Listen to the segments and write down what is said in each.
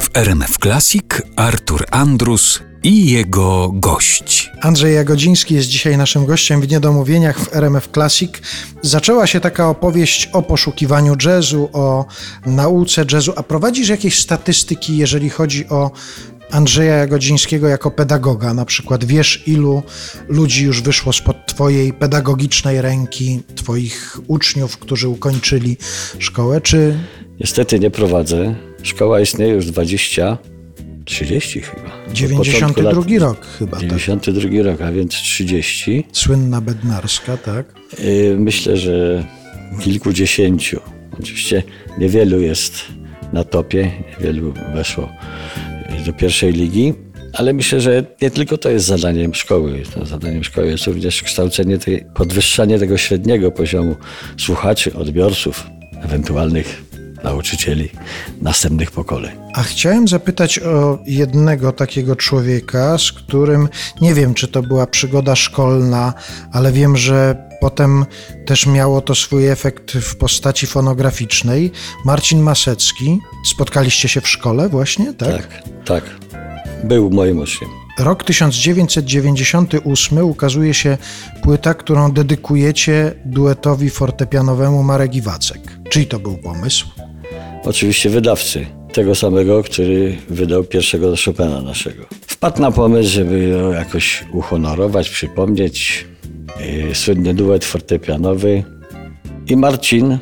W RMF Classic Artur Andrus i jego gość. Andrzej Jagodziński jest dzisiaj naszym gościem w Niedomówieniach w RMF Classic. Zaczęła się taka opowieść o poszukiwaniu jazzu, o nauce jazzu, a prowadzisz jakieś statystyki, jeżeli chodzi o Andrzeja Jagodzińskiego jako pedagoga? Na przykład wiesz, ilu ludzi już wyszło spod twojej pedagogicznej ręki, twoich uczniów, którzy ukończyli szkołę, czy Niestety nie prowadzę. Szkoła istnieje już 20, 30 chyba. Od początku 92 lat- rok chyba, tak? 92 rok, a więc 30. Słynna bednarska, tak? Yy, Myślę, że kilkudziesięciu. Oczywiście niewielu jest na topie, niewielu weszło do pierwszej ligi, ale myślę, że nie tylko to jest zadaniem szkoły. Zadaniem szkoły jest również kształcenie, tej, podwyższanie tego średniego poziomu słuchaczy, odbiorców, ewentualnych nauczycieli następnych pokoleń. A chciałem zapytać o jednego takiego człowieka, z którym nie wiem, czy to była przygoda szkolna, ale wiem, że potem też miało to swój efekt w postaci fonograficznej. Marcin Masecki. Spotkaliście się w szkole właśnie, tak? Tak, tak. Był moim uczniem. Rok 1998 ukazuje się płyta, którą dedykujecie duetowi fortepianowemu Marek Iwacek. Czyj to był pomysł? Oczywiście wydawcy, tego samego, który wydał pierwszego Chopina naszego. Wpadł na pomysł, żeby go jakoś uhonorować, przypomnieć. Yy, Słynny duet fortepianowy. I Marcin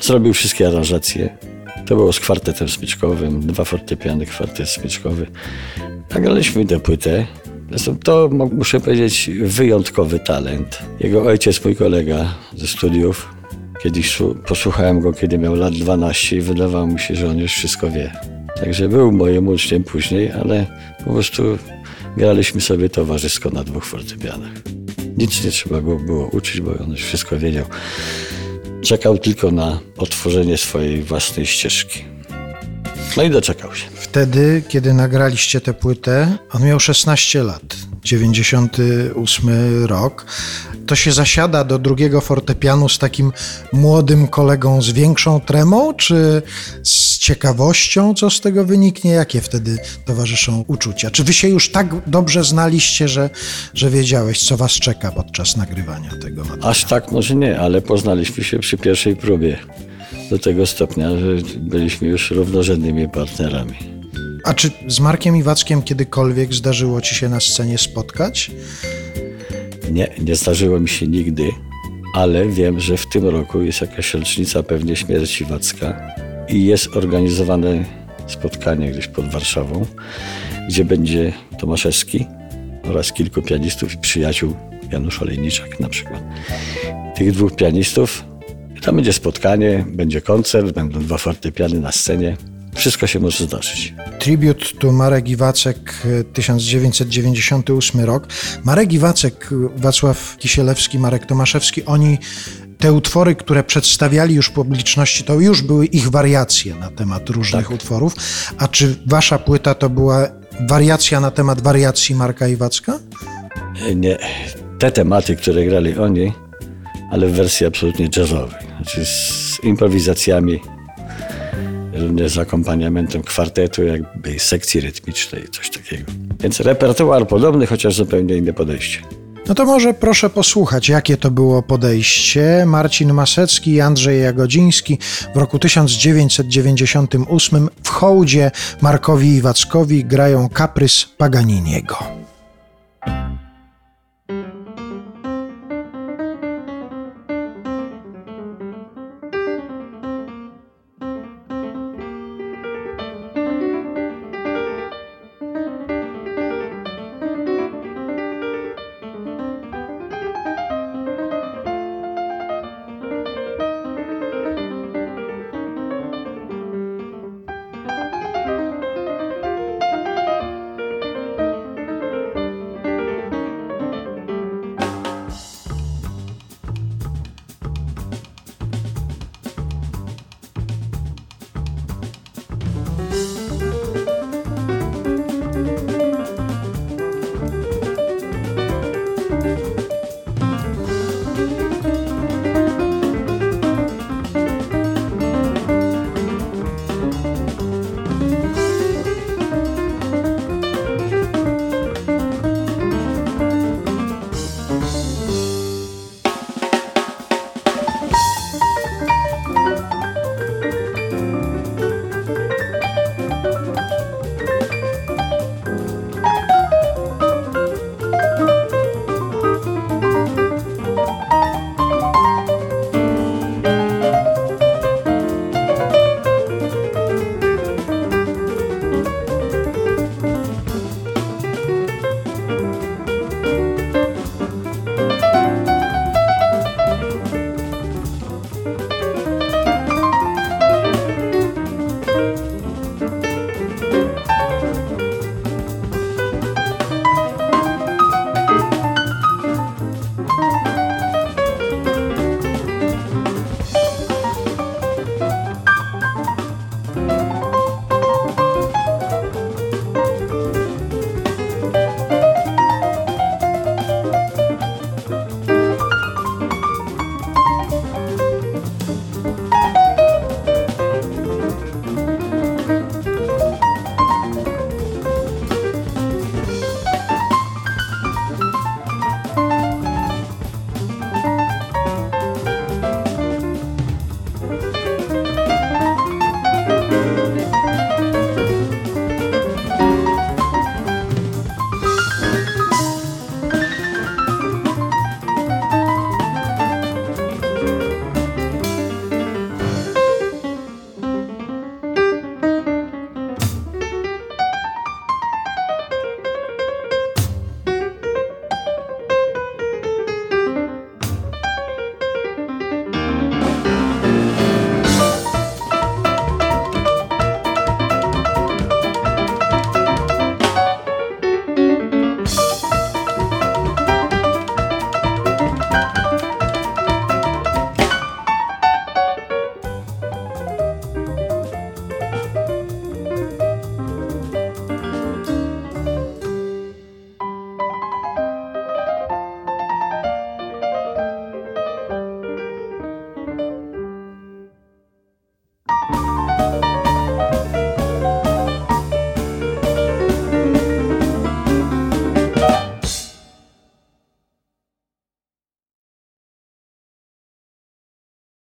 zrobił wszystkie aranżacje. To było z kwartetem smyczkowym, dwa fortepiany, kwartet smyczkowy. Nagraliśmy tę płytę. Zresztą to, muszę powiedzieć, wyjątkowy talent. Jego ojciec, mój kolega ze studiów, Kiedyś posłuchałem go, kiedy miał lat 12 i wydawało mi się, że on już wszystko wie. Także był moim uczniem później, ale po prostu graliśmy sobie towarzysko na dwóch fortepianach. Nic nie trzeba go było uczyć, bo on już wszystko wiedział. Czekał tylko na otworzenie swojej własnej ścieżki. No i doczekał się. Wtedy, kiedy nagraliście tę płytę, on miał 16 lat, 98 rok. To się zasiada do drugiego fortepianu z takim młodym kolegą z większą tremą, czy z ciekawością, co z tego wyniknie? Jakie wtedy towarzyszą uczucia? Czy wy się już tak dobrze znaliście, że, że wiedziałeś, co was czeka podczas nagrywania tego materiału? Aż tak może nie, ale poznaliśmy się przy pierwszej próbie. Do tego stopnia, że byliśmy już równorzędnymi partnerami. A czy z Markiem Iwackiem kiedykolwiek zdarzyło ci się na scenie spotkać? Nie, nie zdarzyło mi się nigdy, ale wiem, że w tym roku jest jakaś rocznica pewnie śmierci Wacka i jest organizowane spotkanie gdzieś pod Warszawą, gdzie będzie Tomaszewski oraz kilku pianistów i przyjaciół, Janusz Olejniczak na przykład. Tych dwóch pianistów, tam będzie spotkanie, będzie koncert, będą dwa fortepiany na scenie. Wszystko się może zdarzyć. Tribute to Marek Iwacek, e, 1998 rok. Marek Iwacek, e, Wacław Kisielewski, Marek Tomaszewski, oni te utwory, które przedstawiali już publiczności, to już były ich wariacje na temat różnych utworów. A czy wasza płyta to była wariacja na temat wariacji Marka Iwacka? Nie, te tematy, które grali oni, ale w wersji absolutnie jazzowej. Znaczy z improwizacjami, również z akompaniamentem kwartetu, jakby sekcji rytmicznej, coś takiego. Więc repertuar podobny, chociaż zupełnie inne podejście. No to może proszę posłuchać, jakie to było podejście. Marcin Masecki i Andrzej Jagodziński w roku 1998 w hołdzie Markowi Iwackowi grają kaprys Paganiniego.